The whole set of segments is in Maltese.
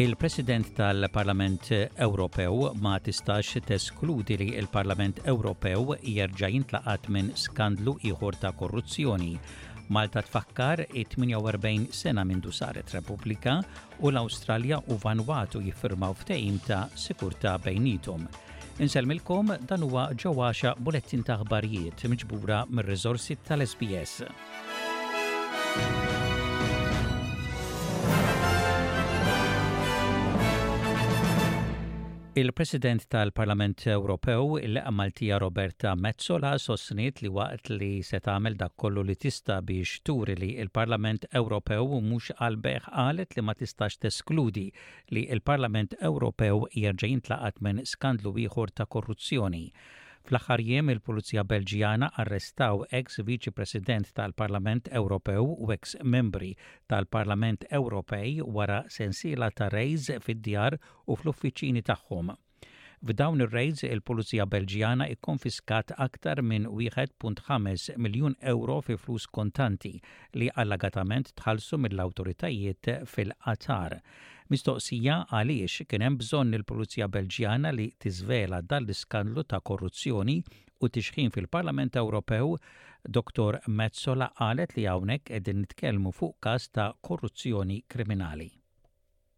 Il-President tal-Parlament Ewropew ma tistax teskludi li il-Parlament Ewropew jerġa' jintlaqat minn skandlu ieħor ta' korruzzjoni Malta tfakkar it-48 sena mindu saret Repubblika u l-Awstralja u Vanwatu jiffirmaw ftehim ta' sikurtà bejnietom. Insellmilkom dan huwa ġewwaxa bulettin ta' aħbarijiet miġbura mir-riżorsi tal-SBS. Il-President tal-Parlament Ewropew, il-Leqgħa Maltija Roberta Metsola sostniet li waqt li se tagħmel dak kollu li tista' biex turi li l-Parlament Ewropew mhux qalbejh qalet li ma tistax teskludi li l-Parlament Ewropew jerġa' jintlaqat minn skandlu ieħor ta' korruzzjoni. Fl-aħħar jiem il-Pulizija Belġjana arrestaw eks Viċi President tal-Parlament Ewropew u eks membri tal-Parlament Ewropej wara sensiela ta' rejds fid-djar u fl-uffiċini tagħhom. F'dawn ir-rejds, il-Pulizija Belġjana kkonfiskat aktar minn 1.5 miljun ewro fi flus kontanti li allegatament tħallsu mill-awtoritajiet fil-Qatar. Mistoqsija għaliex kien hemm bżonn il-Pulizija Belġjana li tiżvela dan l-iskandlu ta' korruzzjoni u tixħim fil-Parlament Ewropew, Dottor Metsola qalet li hawnhekk qegħdin nitkellmu fuq każ ta' korruzzjoni kriminali.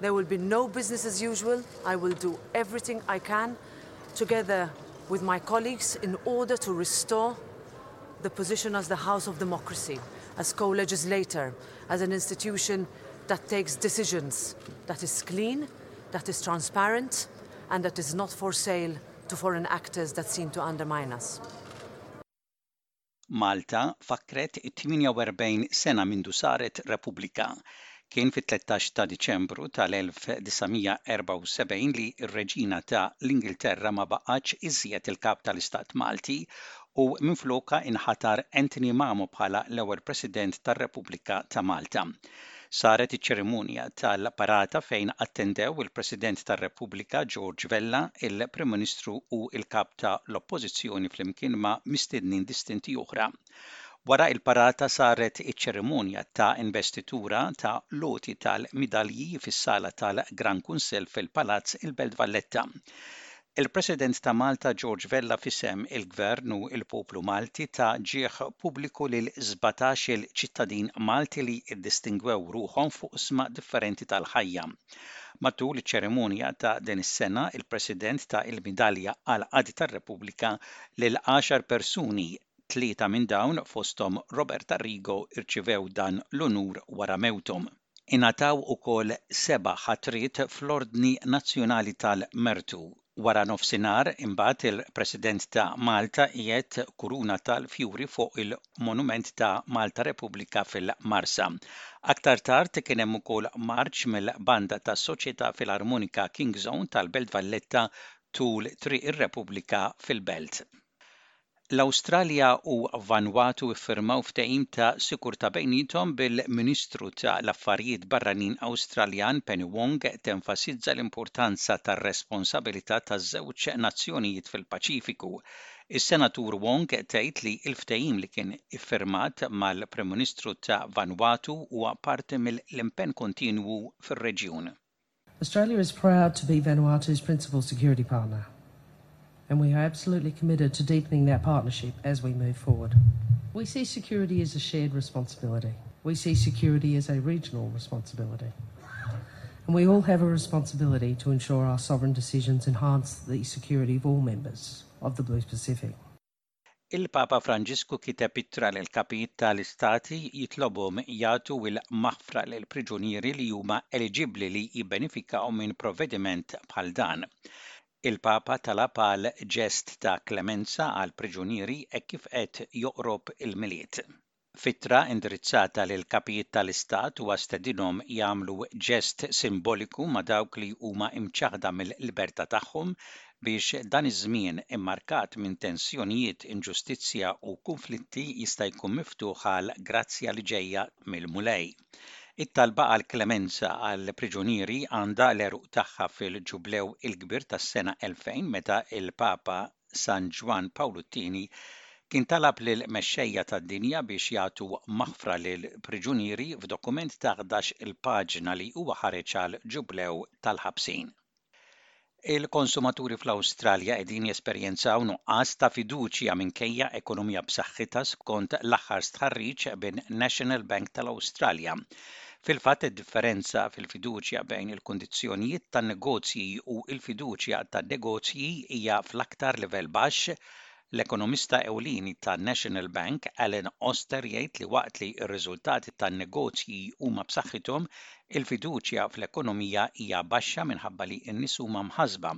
there will be no business as usual. I will do everything I can together with my colleagues in order to restore the position as the House of Democracy, as co legislator, as an institution that takes decisions, that is clean, that is transparent, and that is not for sale to foreign actors that seem to undermine us. Malta fakkret it-48 sena mindu saret Repubblika. Kien fit-13 ta' Diċembru tal-1974 li r-Reġina ta' l-Ingilterra ma baqgħetx iżjed il-Kap ta' l-Istat Malti u minflokha inħatar Anthony Mamo bħala l-ewwel President tar-Repubblika ta' Malta. Saret iċ-ċerimonja tal-parata fejn attendew il-President tar-Repubblika George Vella, il-Prim Ministru u l-Kap ta' l-Oppożizzjoni flimkien ma' mistednin distinti oħra. Wara il-parata saret iċ-ċerimonja ta' investitura ta' l-għoti tal-midalji fis-sala tal-Gran Kunsell fil-Palazz il-Belt Valletta. Il-President ta' Malta George Vella f'isem il-Gvern u l-poplu Malti ta ġieħ pubbliku lil sbatax-il ċittadin Malti li ddistingwew ruħhom f'oqsma differenti tal-ħajja. Matul iċ-ċerimonja ta' din is-sena, il-President ta il-Midalja għall-Qadi tar-Repubblika lil għaxar persuni, tlieta minn dawn, fosthom Robert Arrigo, irċivew dan l-unur wara mewthom. Ingħataw ukoll seba' ħatriet fl-ordni nazzjonali tal-mertu. Waranofsinhar, imbagħad, il-President ta' Malta qiegħed kuruna tal-fjuri fuq il-monument ta' Malta Repubblika fil-Marsa. Aktar tard kien hemm ukoll marċ mill-banda tas-Soċjetà Filarmonika King's Own tal-Belt Valletta tul Triq ir-Repubblika fil-Belt. L-Awstralja u Vanwatu ffirmaw ftehim ta' sikurtà bejniethom bil-Ministru ta' l-Affarijiet Barranin Awstraljan Penny Wong tenfasizza l-importanza tar-responsabilità taż-żewġ nazzjonijiet fil-Paċifiku. Is-Senatur Wong tgħid li l-ftehim li kien iffirmat mal-Prim Ministru ta' Vanwatu huwa parti mill-impenn kontinwu fir-reġjun. Australia is proud to be Vanuatu's principal security partner and we are absolutely committed to deepening that partnership as we move forward. We see security as a shared responsibility. We see security as a regional responsibility. And we all have a responsibility to ensure our sovereign decisions enhance the security of all members of the Blue Pacific. Il-Papa Franġisku kiteb ittra lill-kapijiet ta' l-istati jitlobhom jagħtu l-maħfra lill-priġunieri li huma eliġibbli li jibbenifikaw minn provvediment bħal dan. Il-Papa talab għal ġest ta' klemenza għall-priġunieri hekk kif qed joqrob il-Milied. F'ittra indirizzata lill-Kapijiet tal-Istat huwa stedinhom jagħmlu ġest simboliku ma' dawk li huma imċaħħda mill-libertà tagħhom biex dan iż-żmien immarkat minn tensjonijiet, inġustizzja u kunflitti jista' jkun miftuħ għal grazzja li ġejja mill-Mulej. It-talba għal klemenza għall-priġunieri għandha l-għeruq tagħha fil-Ġublew il-Kbir tas-sena 2000 meta l-Papa San Ġwann Pawlu t-Tieni kien talab lill-mexxejja tad-dinja biex jagħtu maħfra lill-priġunieri f'dokument ta' ħdax-il paġna li huwa ħareġ għall-Ġublew tal-Ħabsin. Il-konsumaturi fl-Awstralja qegħdin jesperjenzaw nuqqas ta' fiduċja minkejja ekonomija b'saħħitha skont l-aħħar stħarriġ bin-National Bank tal-Awstralja Fil-fatt, id-differenza fil-fiduċja bejn il-kundizzjonijiet tan-negozji u l-fiduċja tan-negozji hija fl-aktar livell baxx, l-ekonomista ewlieni tan-National Bank, Alan Oster jgħid li waqt li r-riżultati tan-negozji huma b'saħħithom, il-fiduċja fl-ekonomija hija baxxa minħabba li n-nies huma mħassba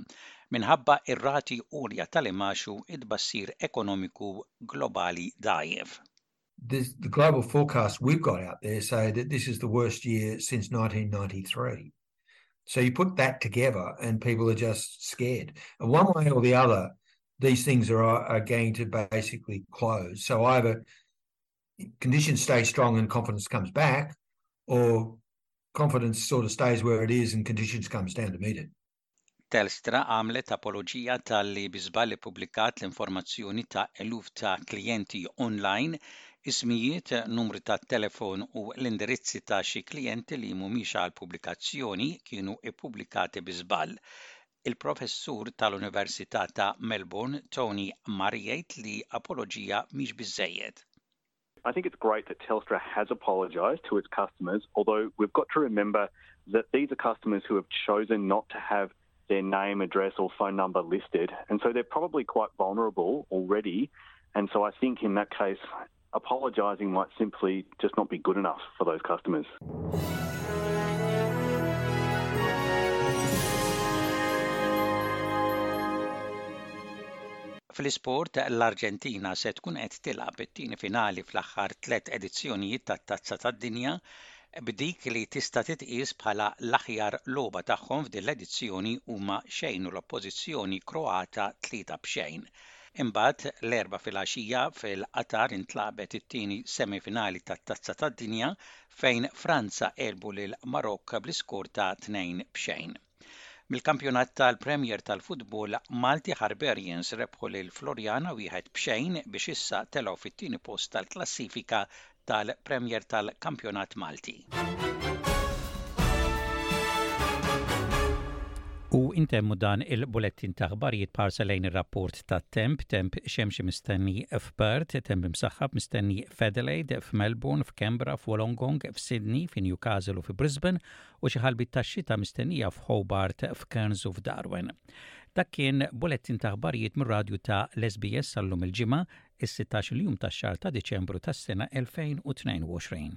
minħabba r-rati għolja tal-imgħax u t-tbassir ekonomiku globali dgħajjef. this, the global forecast we've got out there say that this is the worst year since 1993. So you put that together, and people are just scared. And one way or the other, these things are are going to basically close. So either conditions stay strong and confidence comes back, or confidence sort of stays where it is and conditions comes down to meet it. Telstra għamlet apoloġija talli bi żball ippubblikat l-informazzjoni ta' eluf ta' klijenti onlajn, ismijiet, numri tat-telefon u l-indirizzi ta' xi klijenti li mhumiex għal pubblikazzjoni kienu ppubblikati bi żball. Il-professur tal-Università ta' Melbourne Tony Marr jgħid li apoloġija mhix biżżejjed. I think it's great that Telstra has apologized to its customers, although we've got to remember that these are customers who have chosen not to have their name, address, or phone number listed. And so they're probably quite vulnerable already. And so I think in that case, apologising might simply just not be good enough for those customers. Fl-isport, l-Arġentina se tkun qed tilgħab it-tieni finali fl-aħħar tliet edizzjonijiet tat-Tazza tad-Dinja b'dik li tista' titqies bħala l-aħjar logħba tagħhom f'din l-edizzjoni huma xejnu l-oppożizzjoni Kroata 3 b'xejn. Imbagħad, l-Erbgħa filgħaxija fil-Qatar intlagħbet it-tieni semifinali tat-Tazza tad-Dinja fejn Franza għelbu lil Marokk bl-iskor ta' 2 b'xejn. Mill-kampjonat tal-Premier tal-futbol Malti Harbarians rebħu lil Floriana wieħed b'xejn biex issa telgħu fit-tieni post tal-klassifika tal-Premier tal-Kampjonat Malti. U intemmu dan il-bulettin ta' ħbarijiet parsa lejn ir-rapport ta' temp, temp xemxi mistenni f'Perth, temp imsaħħab mistenni f'Adelaide, f'Melbourne, f'Kembra, f'Wolongong, f'Sydney, f'Newcastle u f'Brisbane, u xi ħalbit tax-xita mistennija f'Hobart, f'Cairns u f'Darwin. Dak kien bulettin ta' aħbarijiet mir-radju ta' l-SBS għallum il-Ġimgħa, is-16 il-jum tax-xahar ta' Diċembru tas-sena 2022.